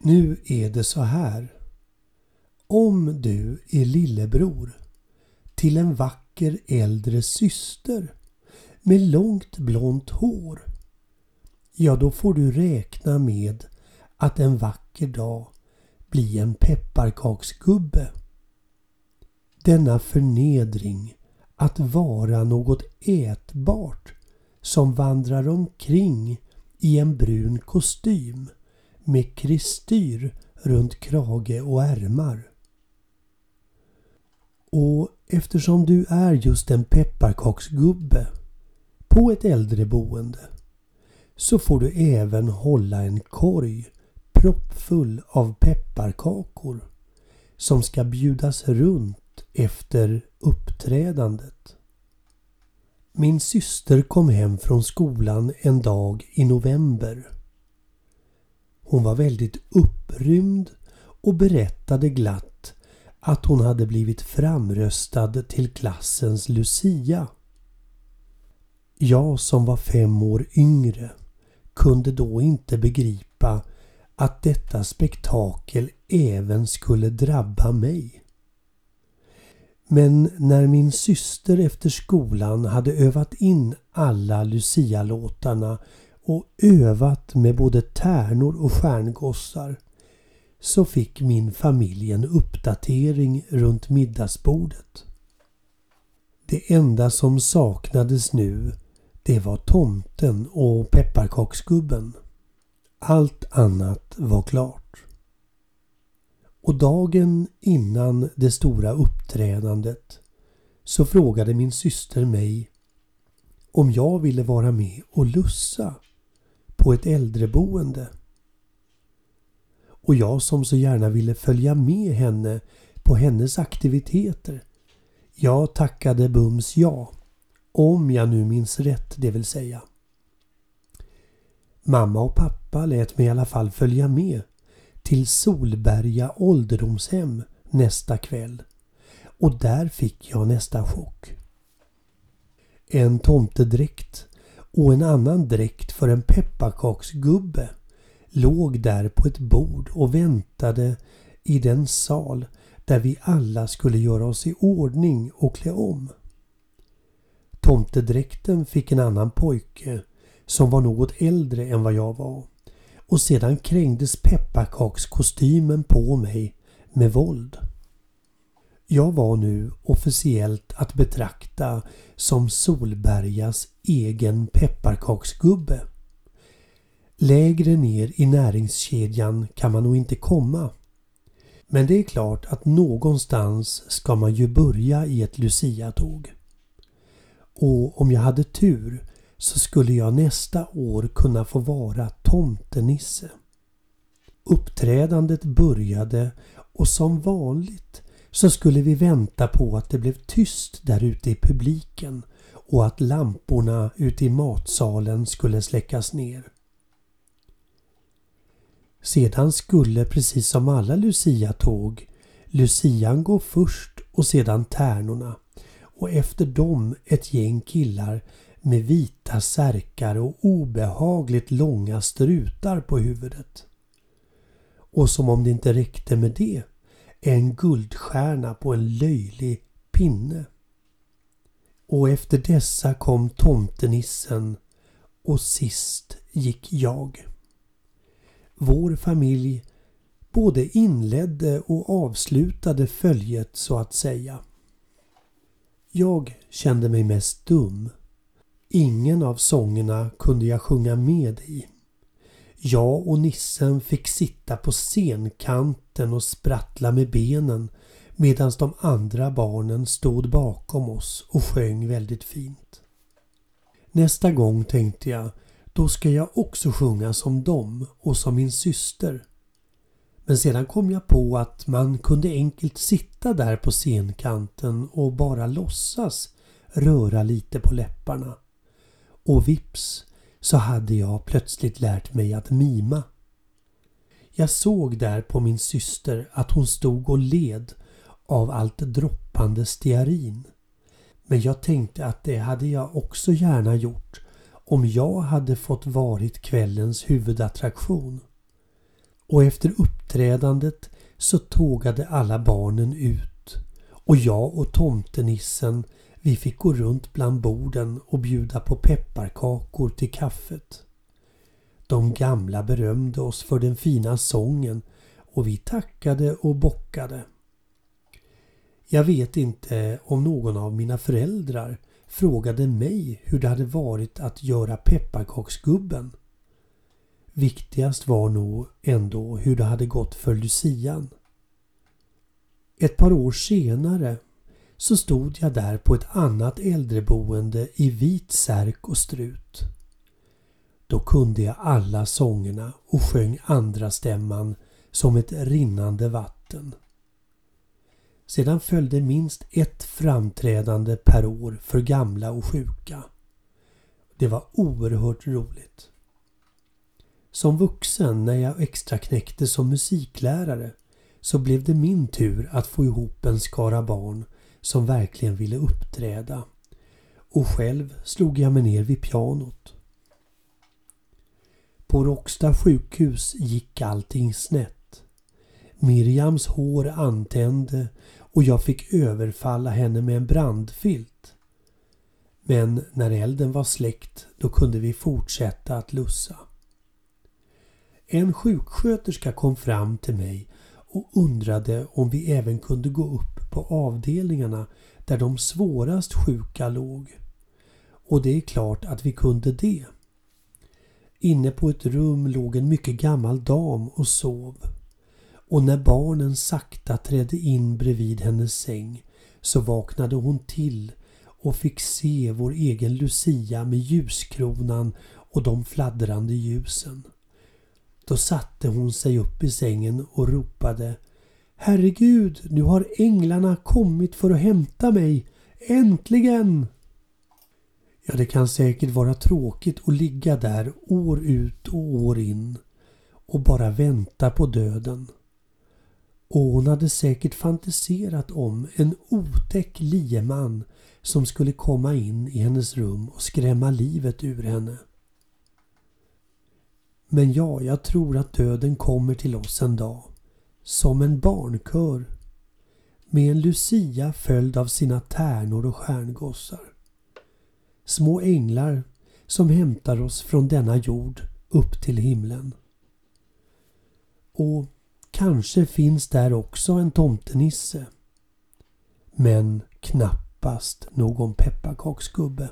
Nu är det så här. Om du är lillebror till en vacker äldre syster med långt blont hår, ja då får du räkna med att en vacker dag bli en pepparkaksgubbe. Denna förnedring att vara något ätbart som vandrar omkring i en brun kostym med kristyr runt krage och ärmar. Och eftersom du är just en pepparkaksgubbe på ett äldreboende så får du även hålla en korg proppfull av pepparkakor som ska bjudas runt efter uppträdandet. Min syster kom hem från skolan en dag i november. Hon var väldigt upprymd och berättade glatt att hon hade blivit framröstad till klassens Lucia. Jag som var fem år yngre kunde då inte begripa att detta spektakel även skulle drabba mig. Men när min syster efter skolan hade övat in alla Lucia-låtarna och övat med både tärnor och stjärngossar så fick min familj en uppdatering runt middagsbordet. Det enda som saknades nu det var tomten och pepparkaksgubben. Allt annat var klart. Och dagen innan det stora uppträdandet så frågade min syster mig om jag ville vara med och lussa på ett äldreboende. Och jag som så gärna ville följa med henne på hennes aktiviteter. Jag tackade bums ja. Om jag nu minns rätt, det vill säga. Mamma och pappa lät mig i alla fall följa med till Solberga ålderdomshem nästa kväll. Och där fick jag nästa chock. En tomtedräkt och en annan dräkt för en pepparkaksgubbe låg där på ett bord och väntade i den sal där vi alla skulle göra oss i ordning och klä om. Tomtedräkten fick en annan pojke som var något äldre än vad jag var och sedan krängdes pepparkakskostymen på mig med våld. Jag var nu officiellt att betrakta som Solbergas egen pepparkaksgubbe. Lägre ner i näringskedjan kan man nog inte komma. Men det är klart att någonstans ska man ju börja i ett Lucia-tåg. Och om jag hade tur så skulle jag nästa år kunna få vara tomtenisse. Uppträdandet började och som vanligt så skulle vi vänta på att det blev tyst där ute i publiken och att lamporna ute i matsalen skulle släckas ner. Sedan skulle precis som alla Lucia-tåg Lucian gå först och sedan tärnorna och efter dem ett gäng killar med vita särkar och obehagligt långa strutar på huvudet. Och som om det inte räckte med det, en guldstjärna på en löjlig pinne. Och efter dessa kom tomtenissen och sist gick jag. Vår familj både inledde och avslutade följet så att säga. Jag kände mig mest dum. Ingen av sångerna kunde jag sjunga med i. Jag och nissen fick sitta på scenkanten och sprattla med benen medan de andra barnen stod bakom oss och sjöng väldigt fint. Nästa gång tänkte jag, då ska jag också sjunga som dem och som min syster. Men sedan kom jag på att man kunde enkelt sitta där på scenkanten och bara låtsas röra lite på läpparna. Och vips så hade jag plötsligt lärt mig att mima. Jag såg där på min syster att hon stod och led av allt droppande stearin. Men jag tänkte att det hade jag också gärna gjort om jag hade fått varit kvällens huvudattraktion. och efter uppträdandet så tågade alla barnen ut och jag och tomtenissen vi fick gå runt bland borden och bjuda på pepparkakor till kaffet. De gamla berömde oss för den fina sången och vi tackade och bockade. Jag vet inte om någon av mina föräldrar frågade mig hur det hade varit att göra pepparkaksgubben. Viktigast var nog ändå hur det hade gått för Lucian. Ett par år senare så stod jag där på ett annat äldreboende i vit särk och strut. Då kunde jag alla sångerna och sjöng andra stämman som ett rinnande vatten. Sedan följde minst ett framträdande per år för gamla och sjuka. Det var oerhört roligt. Som vuxen när jag extra knäckte som musiklärare så blev det min tur att få ihop en skara barn som verkligen ville uppträda. Och själv slog jag mig ner vid pianot. På Råcksta sjukhus gick allting snett. Miriams hår antände och jag fick överfalla henne med en brandfilt. Men när elden var släckt då kunde vi fortsätta att lussa. En sjuksköterska kom fram till mig och undrade om vi även kunde gå upp på avdelningarna där de svårast sjuka låg. Och det är klart att vi kunde det. Inne på ett rum låg en mycket gammal dam och sov. Och när barnen sakta trädde in bredvid hennes säng så vaknade hon till och fick se vår egen Lucia med ljuskronan och de fladdrande ljusen. Då satte hon sig upp i sängen och ropade Herregud, nu har änglarna kommit för att hämta mig. Äntligen! Ja, det kan säkert vara tråkigt att ligga där år ut och år in och bara vänta på döden. Och hon hade säkert fantiserat om en otäck lieman som skulle komma in i hennes rum och skrämma livet ur henne. Men ja, jag tror att döden kommer till oss en dag. Som en barnkör. Med en Lucia följd av sina tärnor och stjärngossar. Små änglar som hämtar oss från denna jord upp till himlen. Och kanske finns där också en tomtenisse. Men knappast någon pepparkaksgubbe.